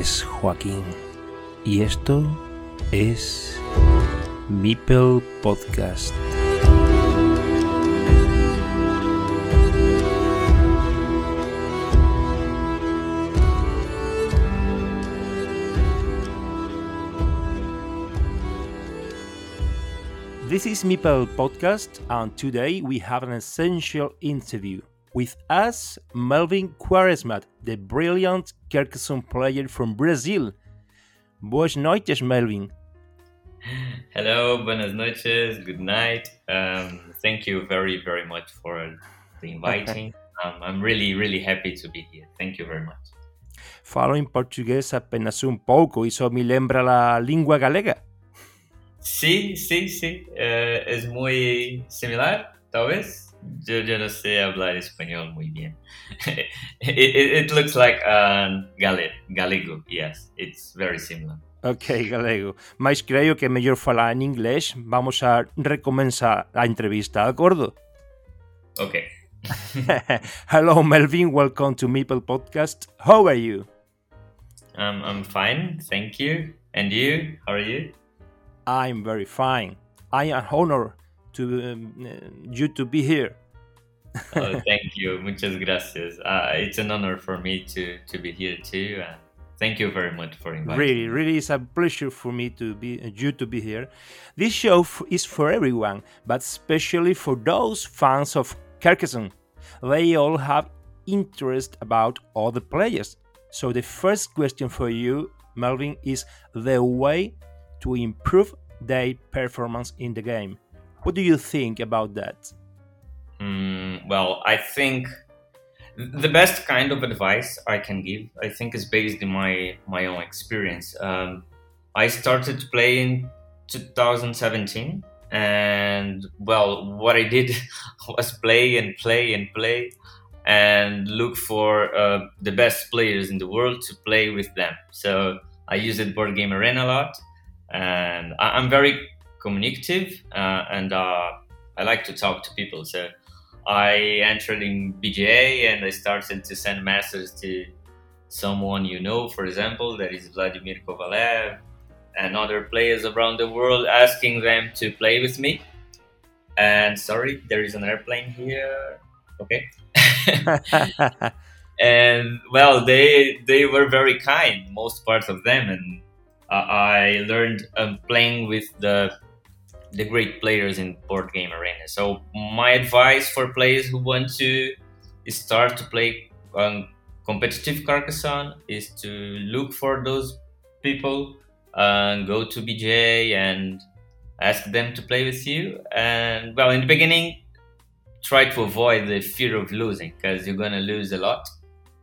Es Joaquín y esto es Meeple Podcast. This is Meeple Podcast, and today we have an essential interview. With us, Melvin Quaresma, the brilliant Carcassonne player from Brazil. Boas noites, Melvin. Hello, buenas noches, good night. Um, thank you very, very much for the inviting. um, I'm really, really happy to be here. Thank you very much. Falo em português apenas um pouco, isso me lembra a língua galega. Sí, sí. Eh, es muy similar, tal vez. Yo, yo no sé hablar español muy bien. it, it, it looks like um, gale, galego, yes. It's very similar. Ok, galego. Mas creio que é mellor falar en inglés. Vamos a recomenzar a entrevista, de acordo? Okay. Hello, Melvin. Welcome to Meeple Podcast. How are you? Um, I'm fine, thank you. And you? How are you? I'm very fine. I am honored to um, uh, you to be here. oh, thank you. Muchas gracias. Uh, it's an honor for me to, to be here too. And thank you very much for inviting Really, me. really, it's a pleasure for me to be uh, you to be here. This show is for everyone, but especially for those fans of Carcassonne. They all have interest about all the players. So the first question for you, Melvin, is the way to improve their performance in the game. What do you think about that? Mm, well, I think the best kind of advice I can give, I think, is based in my my own experience. Um, I started playing in 2017, and well, what I did was play and play and play, and look for uh, the best players in the world to play with them. So I used it Board Game Arena a lot, and I- I'm very communicative, uh, and uh, I like to talk to people. So I entered in BGA and I started to send messages to someone you know, for example, that is Vladimir Kovalev and other players around the world, asking them to play with me. And sorry, there is an airplane here. Okay. and well, they they were very kind, most parts of them, and uh, I learned um, playing with the the great players in board game arena. So my advice for players who want to start to play competitive Carcassonne is to look for those people and go to BJ and ask them to play with you. And well, in the beginning, try to avoid the fear of losing because you're gonna lose a lot.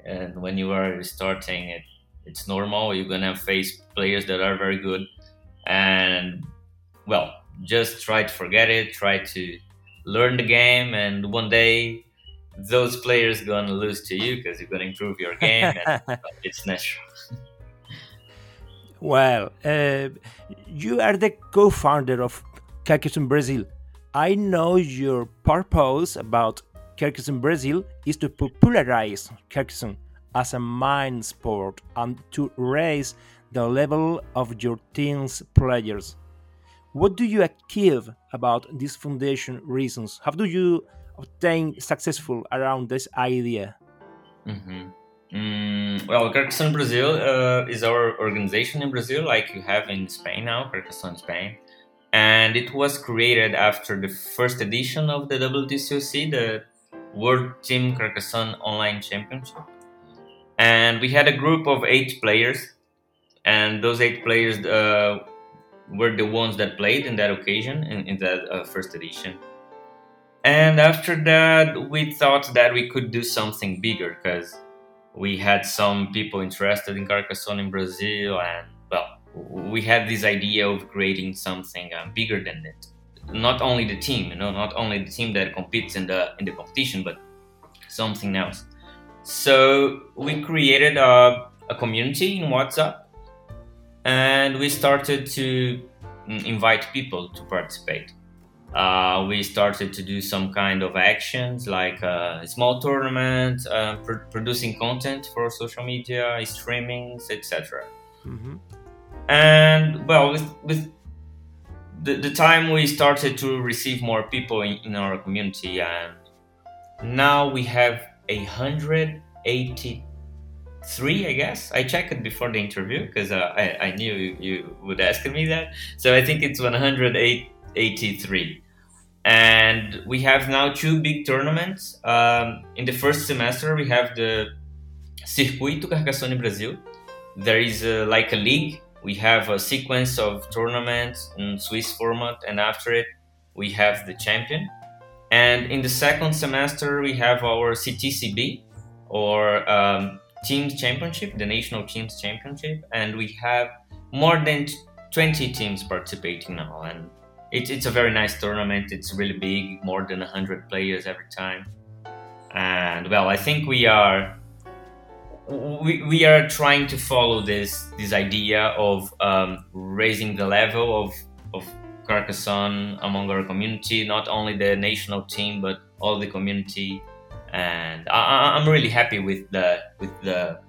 And when you are starting, it it's normal. You're gonna face players that are very good, and well, just try to forget it try to learn the game and one day those players gonna lose to you because you're gonna improve your game and it's natural well, uh, you are the co-founder of Carcassonne Brazil. I know your purpose about Carcassonne Brazil is to popularize Carcassonne as a mind sport and to raise the level of your team's players. What do you achieve about these foundation reasons? How do you obtain successful around this idea? mm-hmm. mm, well carcassonne brazil uh, is our organization in brazil like you have in spain now carcassonne spain and it was created after the first edition of the wtcoc the world team carcassonne online championship and we had a group of eight players and those eight players uh, were the ones that played in that occasion in, in that uh, first edition. And after that we thought that we could do something bigger because we had some people interested in carcassonne in brazil and well we had this idea of creating something uh, bigger than it. Not only the team you know not only the team that competes in the in the competition but something else. So we created a, a community in whatsapp and we started to mm, invite people to participate uh, we started to do some kind of actions like uh, small tournaments, uh, pr- producing content for social media, streamings, etc. Mm-hmm. And well, with, with the, the time we started to receive more people in, in our community, and now we have a hundred eighty three, I guess. I checked it before the interview because uh, I, I knew you, you, would ask me that. So I think it's 183. And we have now two big tournaments. Um, in the first semester, we have the Circuito Carcassonne Brasil. There is a, like a league. We have a sequence of tournaments in Swiss format, and after it, we have the champion. And in the second semester, we have our CTCB, or um, Teams Championship, the National Teams Championship, and we have more than 20 teams participating now. And it, it's a very nice tournament. It's really big, more than 100 players every time. And well, I think we are we, we are trying to follow this this idea of um, raising the level of of Carcassonne among our community, not only the national team but all the community and I, am really happy with the with the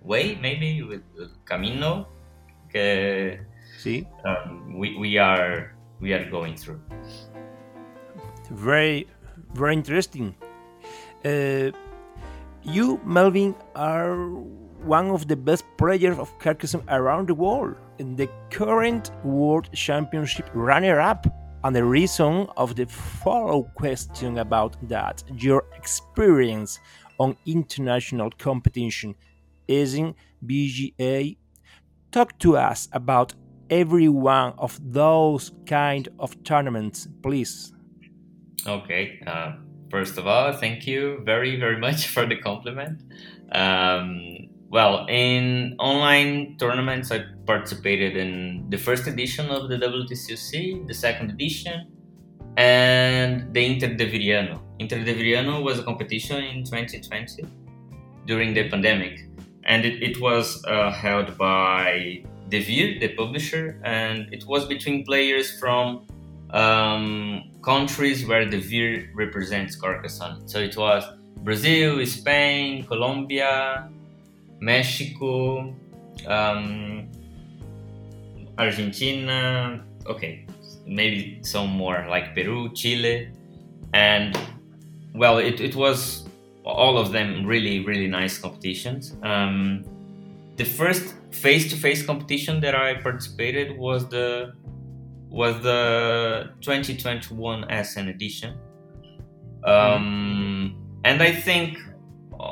way maybe with camino que sí. um, we, we are we are going through. Very very interesting. Uh, you melvin are one of the best players of Carcassonne around the world. In the current world championship runner up and the reason of the follow question about that your experience on international competition is in BGA. Talk to us about every one of those kind of tournaments, please. Okay. Uh, first of all, thank you very, very much for the compliment. Um, well, in online tournaments, I participated in the first edition of the WTCC, the second edition, and the Inter de Viriano. Inter de Viriano was a competition in 2020 during the pandemic, and it, it was uh, held by Devir, the publisher, and it was between players from um, countries where Devir represents Carcassonne. So it was Brazil, Spain, Colombia, Mexico, um, Argentina, okay, maybe some more like Peru, Chile, and well, it, it was all of them really, really nice competitions. Um, the first face-to-face competition that I participated was the was the 2021 Essen edition, um, and I think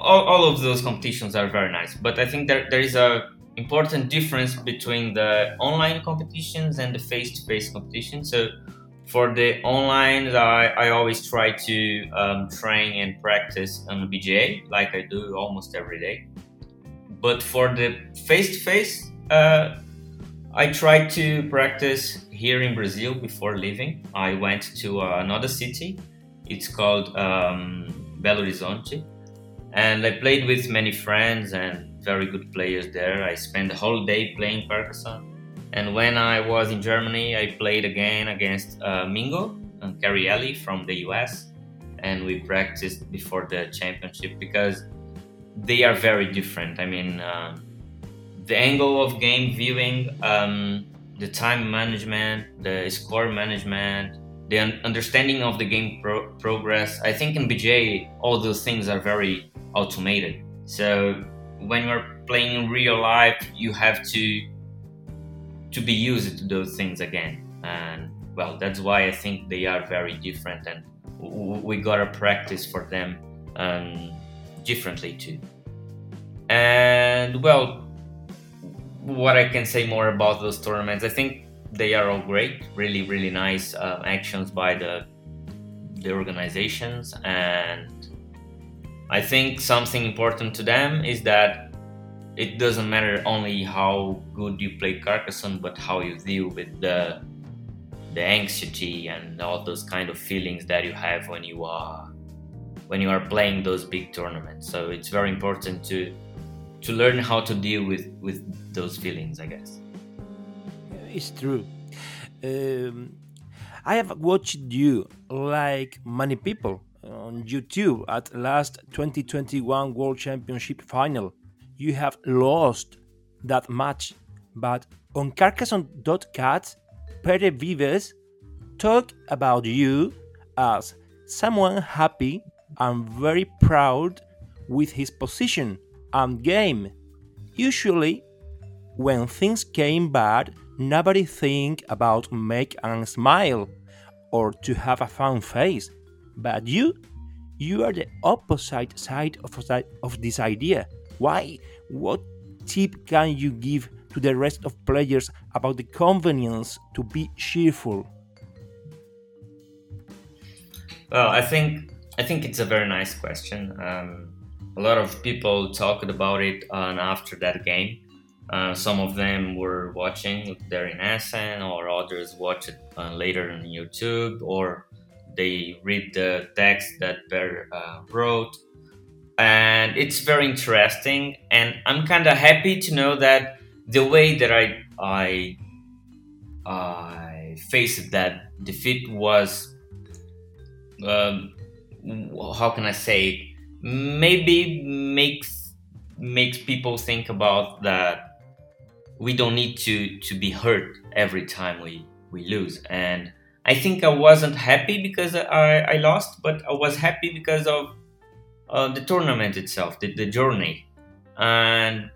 all, all of those competitions are very nice, but I think there, there is a important difference between the online competitions and the face-to-face competition. So for the online, I, I always try to um, train and practice on BGA like I do almost every day. But for the face-to-face, uh, I try to practice here in Brazil before leaving. I went to uh, another city. It's called um, Belo Horizonte and I played with many friends and very good players there. I spent the whole day playing Carcassonne. And when I was in Germany, I played again against uh, Mingo and Carielli from the US. And we practiced before the championship because they are very different. I mean, um, the angle of game viewing, um, the time management, the score management, the understanding of the game pro- progress. I think in BGA, all those things are very automated. So when you're playing in real life, you have to to be used to those things again. And well, that's why I think they are very different, and we gotta practice for them um, differently too. And well, what I can say more about those tournaments, I think they are all great, really, really nice uh, actions by the the organizations and I think something important to them is that it doesn't matter only how good you play Carcassonne, but how you deal with the the anxiety and all those kind of feelings that you have when you are when you are playing those big tournaments. So it's very important to to learn how to deal with with those feelings. I guess it's true. Um, I have watched you, like many people, on YouTube at last 2021 World Championship final. You have lost that match, but on Carcassonne.cat, Pere Vives talk about you as someone happy and very proud with his position and game. Usually, when things came bad, nobody think about make and smile or to have a fun face. But you, you are the opposite side of, of this idea. Why? What tip can you give to the rest of players about the convenience to be cheerful? Well, I think I think it's a very nice question. Um, a lot of people talked about it on after that game. Uh, some of them were watching there in Essen, or others watch it uh, later on YouTube, or they read the text that Per uh, wrote. And it's very interesting, and I'm kind of happy to know that the way that I I I faced that defeat was um, how can I say maybe makes makes people think about that we don't need to to be hurt every time we we lose. And I think I wasn't happy because I, I lost but I was happy because of uh, the tournament itself the, the journey. And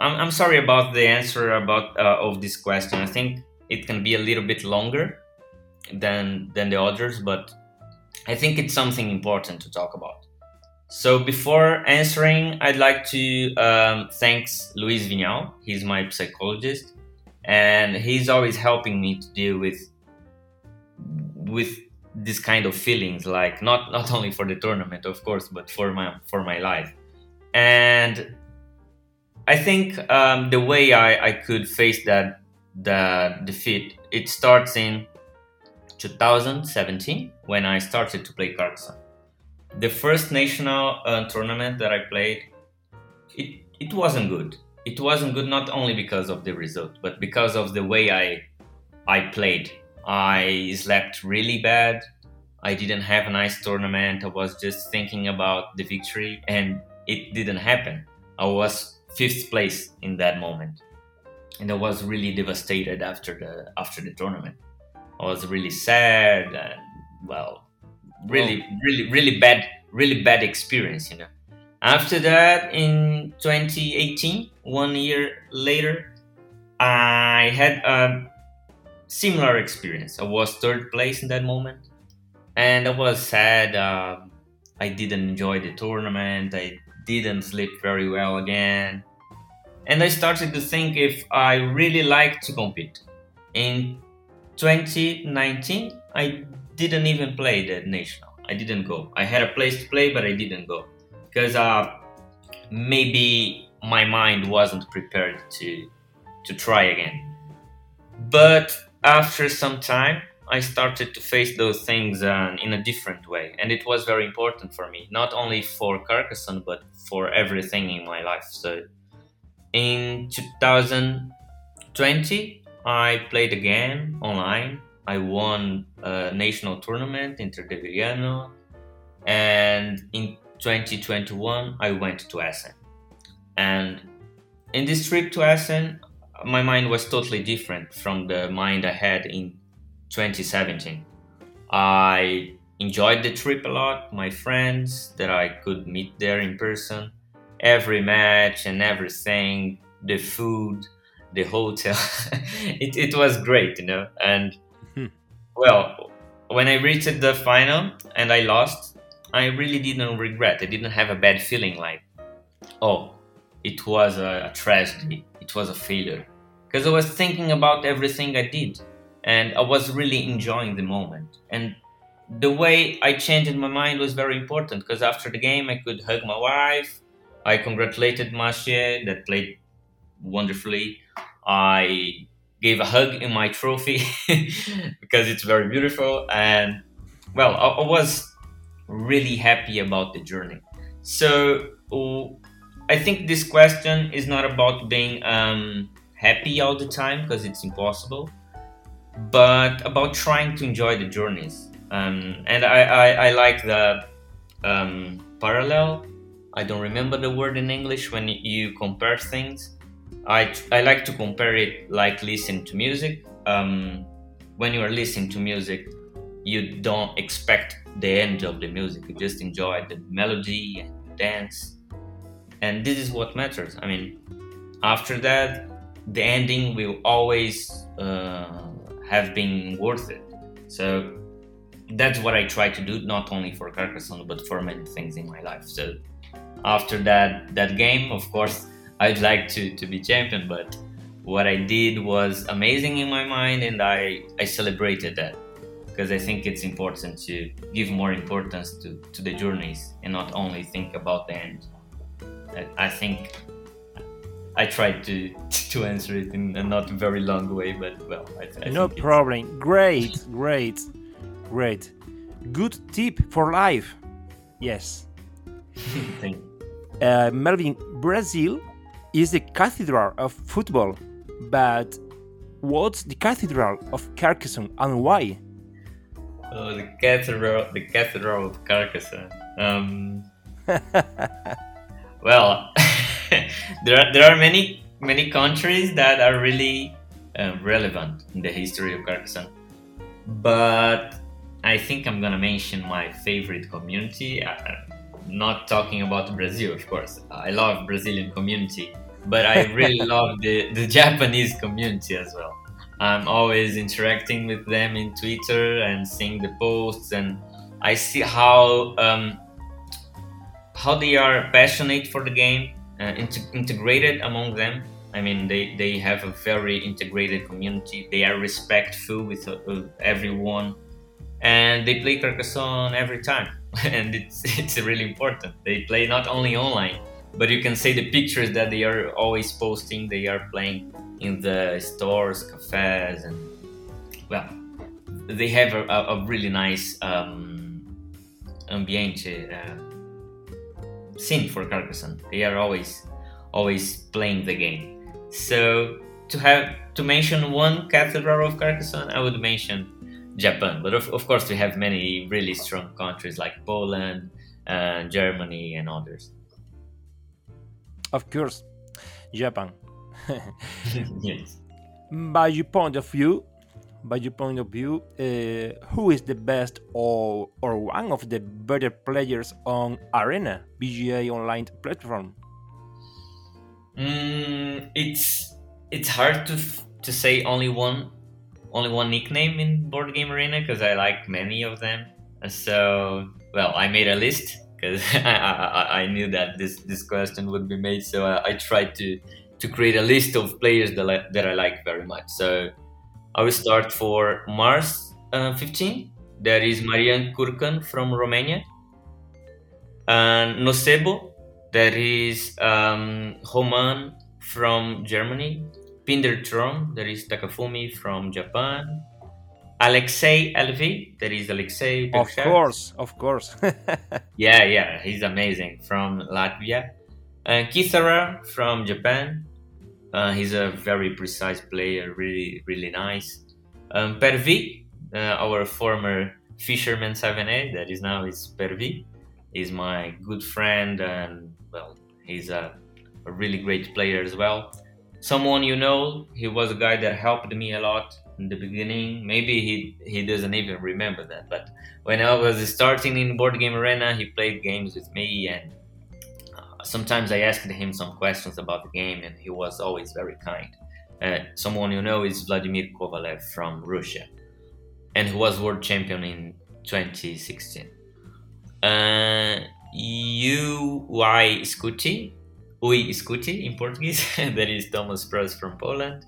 I'm, I'm sorry about the answer about uh, of this question. I think it can be a little bit longer than than the others but I think it's something important to talk about. So before answering, I'd like to um, thanks Luis Vignal. He's my psychologist, and he's always helping me to deal with with this kind of feelings. Like not not only for the tournament, of course, but for my for my life. And I think um, the way I, I could face that the defeat it starts in 2017 when I started to play Carcassonne. The first national uh, tournament that I played, it, it wasn't good. It wasn't good not only because of the result, but because of the way I I played. I slept really bad. I didn't have a nice tournament. I was just thinking about the victory, and it didn't happen. I was fifth place in that moment, and I was really devastated after the after the tournament. I was really sad and well, really, really, really bad, really bad experience, you know. After that, in 2018, one year later, I had a similar experience. I was third place in that moment, and I was sad. Uh, I didn't enjoy the tournament. I didn't sleep very well again. And I started to think if I really like to compete. In 2019, I didn't even play the national. I didn't go. I had a place to play, but I didn't go because uh, maybe my mind wasn't prepared to to try again. But after some time, I started to face those things uh, in a different way, and it was very important for me, not only for Carcassonne but for everything in my life. So, in 2020, I played again online. I won a national tournament, Interdeviliano, and in 2021 I went to Essen. And in this trip to Essen, my mind was totally different from the mind I had in 2017. I enjoyed the trip a lot, my friends that I could meet there in person, every match and everything, the food, the hotel. it, it was great, you know. And. Well, when I reached the final and I lost, I really didn't regret. I didn't have a bad feeling like, oh, it was a, tragedy. It was a failure. Because I was thinking about everything I did and I was really enjoying the moment. And the way I changed my mind was very important because after the game I could hug my wife. I congratulated Marcia that played wonderfully. I gave a hug in my trophy because it's very beautiful. And well, I, I, was really happy about the journey. So I think this question is not about being um, happy all the time because it's impossible. but about trying to enjoy the journeys. Um, and I, I, I, like the um, parallel. I don't remember the word in English when you compare things. I, I like to compare it like listening to music. Um, when you are listening to music, you don't expect the end of the music. You just enjoy the melody and dance. And this is what matters. I mean, after that, the ending will always uh, have been worth it. So that's what I try to do, not only for Carcassonne, but for many things in my life. So after that that game, of course, I'd like to, to be champion, but what I did was amazing in my mind, and I, I celebrated that because I think it's important to give more importance to, to the journeys and not only think about the end. I, I think I tried to to answer it in a not very long way, but well, I, I no problem. Great, great, great. Good tip for life. Yes. Thank you. Uh, Melvin, Brazil is the cathedral of football, but what's the cathedral of Carcassonne and why? Oh, the cathedral, the cathedral of Carcassonne. Um, well, there are there are many many countries that are really uh, relevant in the history of Carcassonne, but I think I'm gonna mention my favorite community. Uh, not talking about Brazil, of course. I love Brazilian community, but I really love the the Japanese community as well. I'm always interacting with them in Twitter and seeing the posts, and I see how um, how they are passionate for the game, uh, integrated among them. I mean, they, they have a very integrated community. They are respectful with uh, everyone, and they play Carcassonne every time, and it's it's really important. They play not only online, but you can see the pictures that they are always posting. They are playing in the stores, cafes, and well, they have a, a really nice um, ambiente uh, scene for Carcassonne. They are always always playing the game. So to have to mention one cathedral of Carcassonne, I would mention Japan. But of, of course, we have many really strong countries like Poland, and Germany, and others. Of course, Japan. yes. By your point of view, by your point of view, uh, who is the best or or one of the better players on Arena BGA online platform? Mm, it's it's hard to to say only one only one nickname in board game arena because I like many of them. So well, I made a list because I, I, I, knew that this this question would be made. So I, I tried to to create a list of players that I, that I like very much. So I will start for Mars uh, 15. There is Marian Kurkan from Romania. And Nocebo, there is um, Homan from Germany. Pindertron, there is Takafumi from Japan. Alexei LV, there is Alexei. Of course, of course. yeah, yeah, he's amazing from Latvia. And Kithara from Japan. Uh, he's a very precise player, really, really nice. Um, Pervi, uh, our former fisherman 7A, that is now is Pervi, is my good friend, and well, he's a, a really great player as well. Someone you know, he was a guy that helped me a lot in the beginning. Maybe he he doesn't even remember that, but when I was starting in Board Game Arena, he played games with me and sometimes I asked him some questions about the game, and he was always very kind. Uh, someone you know is Vladimir Kovalev from Russia, and he was world champion in 2016. Uh, UI Scuti, Ui Scuti in Portuguese, that is Thomas Prus from Poland,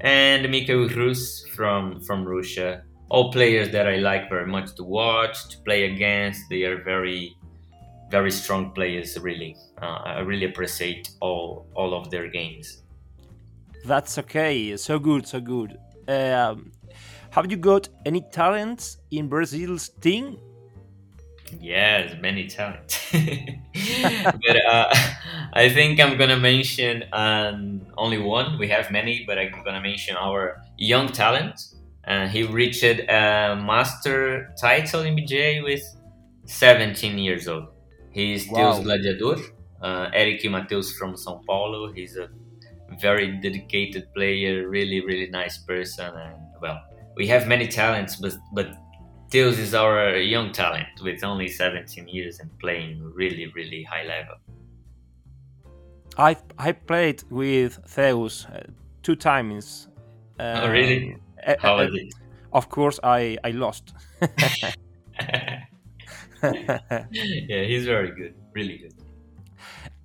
and Mikhail Rus from, from Russia. All players that I like very much to watch, to play against. They are very very strong players. Really, uh, I really appreciate all all of their games. That's okay. So good, so good. Um, have you got any talents in Brazil's team? Yes, many talents. but uh, I think I'm gonna mention um, only one. We have many, but I'm gonna mention our young talent. and he reached a master title in BJ with 17 years old. He is still wow. gladiador. Uh, Eric Mateus from São Paulo. He's a very dedicated player, really, really nice person, and well, we have many talents, but but Teus is our young talent with only 17 years and playing really, really high level. I I played with Theus uh, two times. Um, oh, really? Uh, How was it? Of course, I I lost. yeah, he's very good, really good.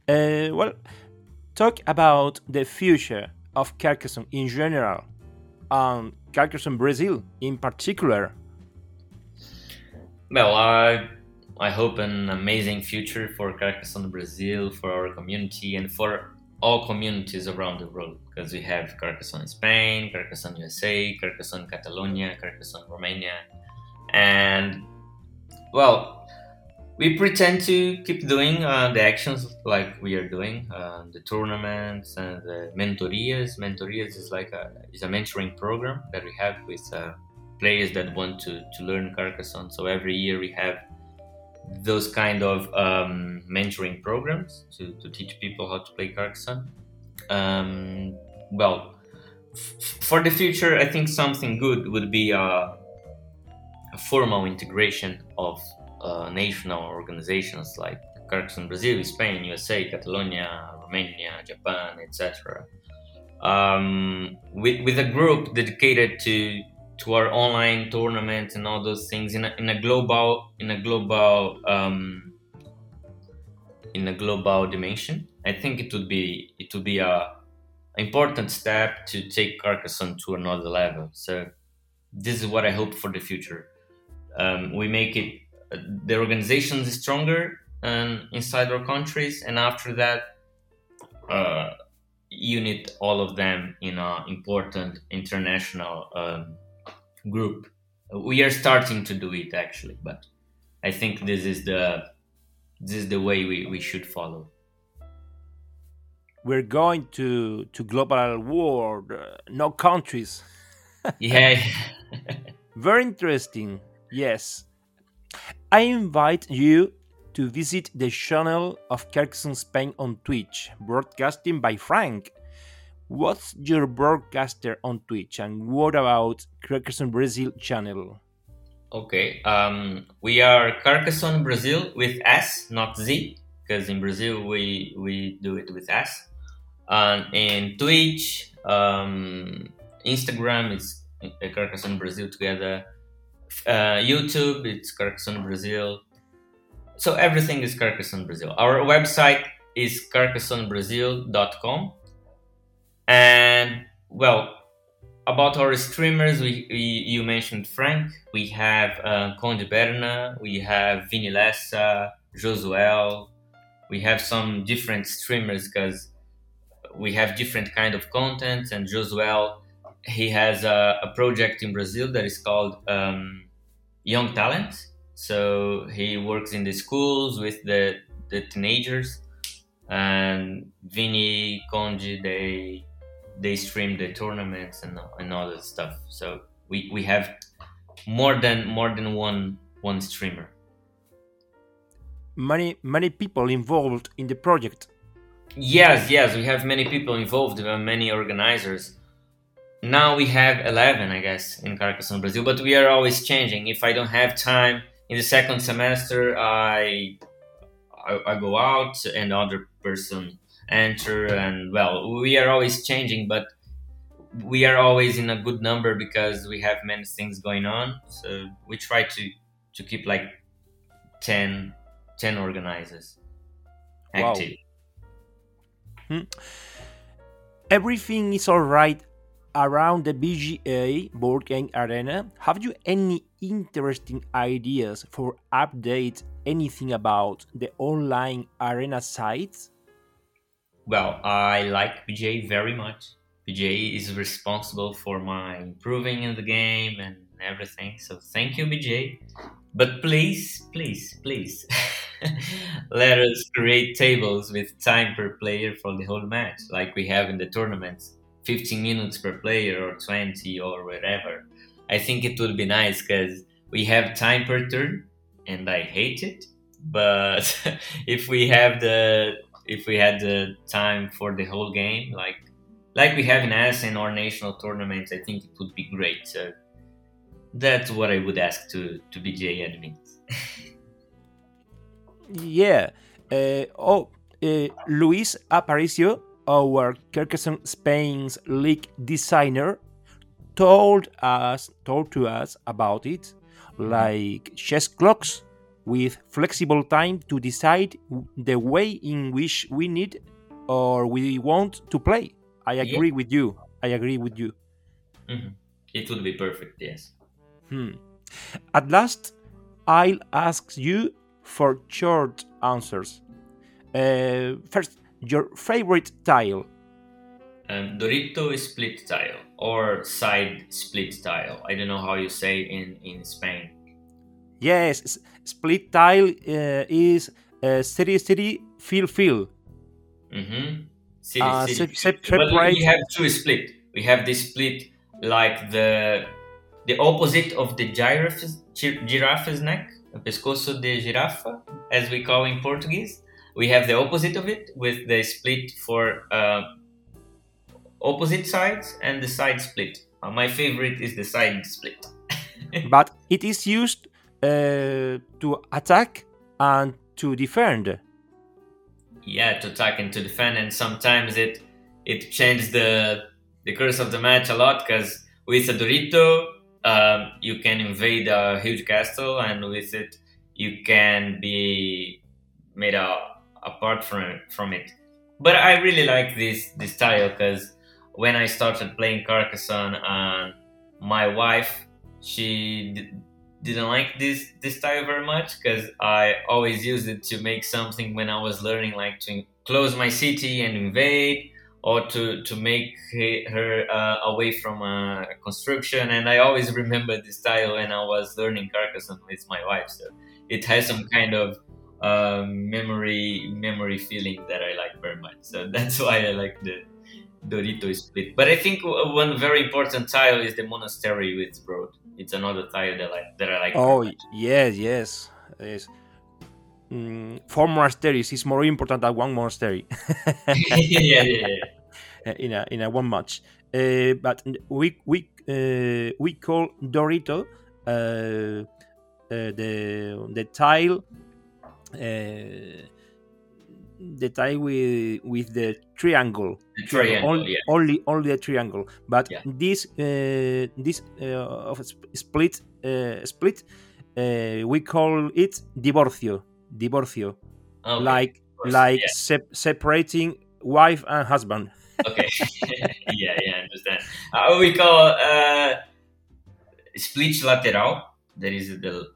Uh, well, talk about the future of Carcassonne in general, and Carcassonne Brazil in particular. Well, I I hope an amazing future for Carcassonne Brazil, for our community, and for all communities around the world. Because we have Carcassonne Spain, Carcassonne USA, Carcassonne Catalonia, Carcassonne Romania, and well, we pretend to keep doing uh, the actions like we are doing, uh, the tournaments and the mentorias. Mentorias is like a is a mentoring program that we have with uh, players that want to to learn Carcassonne. So every year we have those kind of um, mentoring programs to, to teach people how to play Carcassonne. Um, well, f- for the future, I think something good would be a, a formal integration of uh, national organizations like Carcassonne Brazil, Spain, USA, Catalonia, Romania, Japan, etc. Um, with, with a group dedicated to to our online tournaments and all those things in a, in a global in a global um, in a global dimension. I think it would be it would be a important step to take Carcassonne to another level. So this is what I hope for the future. Um, we make it the organization is stronger um, inside our countries, and after that, uh, unit all of them in an important international um, group. We are starting to do it actually, but I think this is the this is the way we, we should follow. We're going to to global world, uh, no countries. yeah. Very interesting. Yes. I invite you to visit the channel of Carcassonne Spain on Twitch, broadcasting by Frank. What's your broadcaster on Twitch, and what about Carcassonne Brazil channel? Okay, um, we are Carcassonne Brazil with S, not Z, because in Brazil we we do it with S. And in Twitch, um, Instagram is Carcassonne Brazil together uh, YouTube, it's Carcassonne Brazil. So everything is Carcassonne Brazil. Our website is carcassonnebrazil.com. And well, about our streamers, we, we you mentioned Frank. We have uh, Conde Berna, we have Vini Lessa, Josuel. We have some different streamers because we have different kind of content. And Josuel, he has a, a project in Brazil that is called um, young talent. So he works in the schools with the, the teenagers, and Vinny, Conji, they they stream the tournaments and and all that stuff. So we, we have more than more than one one streamer. Many many people involved in the project. Yes, yes, we have many people involved, many organizers now we have 11 i guess in carcassonne brazil but we are always changing if i don't have time in the second semester i i, I go out and other person enter and well we are always changing but we are always in a good number because we have many things going on so we try to to keep like 10 10 organizers active wow. hmm. everything is all right around the BGA board game arena, have you any interesting ideas for update anything about the online arena sites? Well, I like BGA very much. BGA is responsible for my improving in the game and everything. So thank you, BGA. But please, please, please, let us create tables with time per player for the whole match, like we have in the tournaments 15 minutes per player or 20 or whatever I think it would be nice because we have time per turn, and I hate it. But if we have the if we had the time for the whole game, like like we have in Essen or national tournaments, I think it would be great. So that's what I would ask to to BGA admins. yeah. Uh, oh, uh, Luis Aparicio, our Carcassonne Spain's league designer, told us told to us about it, like chess clocks with flexible time to decide the way in which we need or we want to play. I agree yeah. with you. I agree with you. Mm-hmm. It would be perfect, yes. Hmm. At last, I'll ask you for short answers. Uh, first, your favorite tile? Um, Dorito split tile or side split tile. I don't know how you say in in Spain. Yes, split tile uh, is uh, city city fill fill. Mm-hmm. City, uh, city, se- we have two split. We have this split like the the opposite of the giraffe's, giraffe's neck, o pescoço de girafa, as we call in Portuguese. We have the opposite of it with the split for uh, opposite sides and the side split. Uh, my favorite is the side split. but it is used uh, to attack and to defend. Yeah, to attack and to defend, and sometimes it it changes the the course of the match a lot because with a Dorito um, you can invade a huge castle, and with it you can be made a, apart from from it. But I really like this this style because when I started playing Carcassonne, and my wife she didn't like this this style very much because I always used it to make something when I was learning, like to close my city and invade or to to make her uh, away from a construction. And I always remember this style when I was learning Carcassonne with my wife. So it has some kind of uh, memory memory feeling that I like very much. So that's why I like the Dorito split. But I think one very important tile is the monastery with road. It's another tile that I that I like. Oh yes, yes, yes. Mm, four monasteries is more important than one monastery. yeah, yeah, yeah. in a in a one match. Uh, but we we uh, we call Dorito uh, uh the the tile uh, the tile with with the triangle. The triangle only, yeah. only only a triangle. But yeah. this uh, this of split uh, split we call it divorcio divorcio. Okay. Like like yeah. se- separating wife and husband okay. yeah, yeah, I understand. Uh, we call uh, split lateral. That is the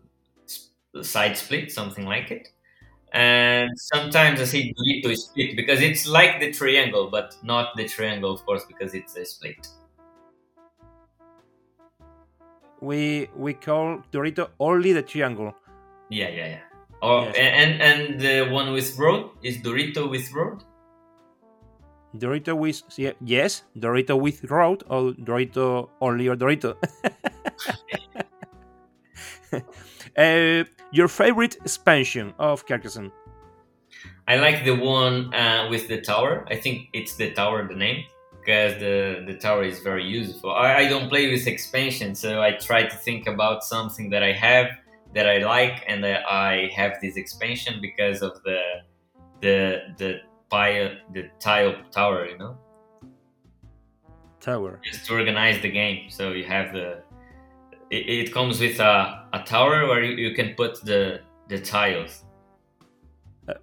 side split, something like it. And sometimes I see say Dorito split because it's like the triangle, but not the triangle, of course, because it's a split. We we call Dorito only the triangle. Yeah, yeah, yeah. Oh, yes. and and the one with road is Dorito with road. Dorito with yes, Dorito with road or Dorito only or Dorito. uh, your favorite expansion of Carcassonne? I like the one uh, with the tower. I think it's the tower, the name, because the the tower is very useful. I, I don't play with expansion, so I try to think about something that I have that I like, and that I have this expansion because of the the the pile the tile tower, you know. Tower. Just to organize the game, so you have the. It, it comes with a, a tower where you, you can put the the tiles. Uh,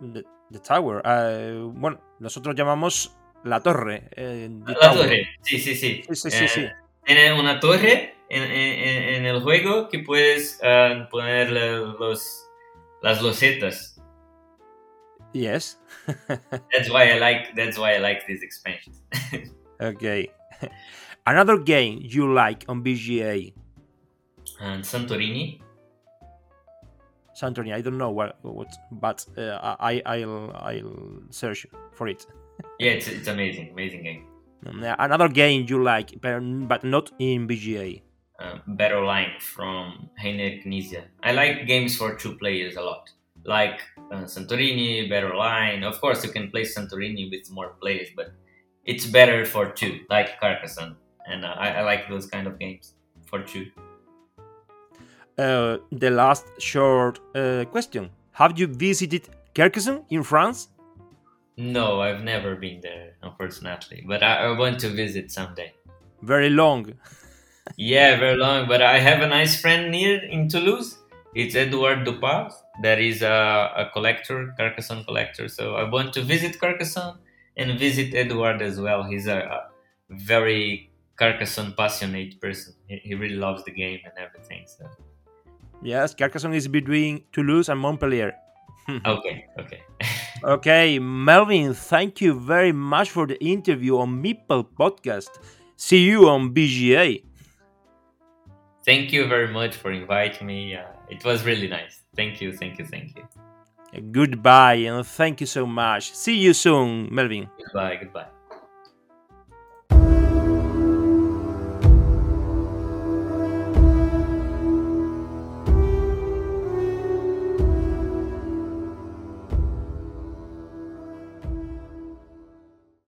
the, the tower. Uh, bueno, nosotros llamamos la torre. Eh, la tower. torre, sí, sí, sí. Sí, sí, sí, eh, sí. Tiene una torre en, en, en el juego que puedes uh, poner los, las losetas. Yes. that's why I like. That's why I like these expansions. okay. Another game you like on BGA? And Santorini. Santorini. I don't know what, what but uh, I I'll I'll search for it. yeah, it's it's amazing, amazing game. Another game you like, but not in BGA. uh, Battle Line from Reiner Knizia. I like games for two players a lot, like uh, Santorini, Battle Line. Of course, you can play Santorini with more players, but it's better for two, like Carcassonne, and uh, I, I, like those kind of games for two. Uh, the last short uh, question: Have you visited Carcassonne in France? No, I've never been there, unfortunately, but I, I want to visit someday. Very long. yeah, very long. But I have a nice friend near in Toulouse. It's Edouard Dupas. That is a, a collector, Carcassonne collector. So I want to visit Carcassonne and visit Edouard as well. He's a, a very Carcassonne passionate person. He, he, really loves the game and everything. So. Yes, Carcassonne is between Toulouse and Montpellier. okay, okay. okay, Melvin, thank you very much for the interview on Meeple Podcast. See you on BGA. Thank you very much for inviting me. Uh, it was really nice. Thank you, thank you, thank you. Goodbye and thank you so much. See you soon, Melvin. Goodbye, goodbye.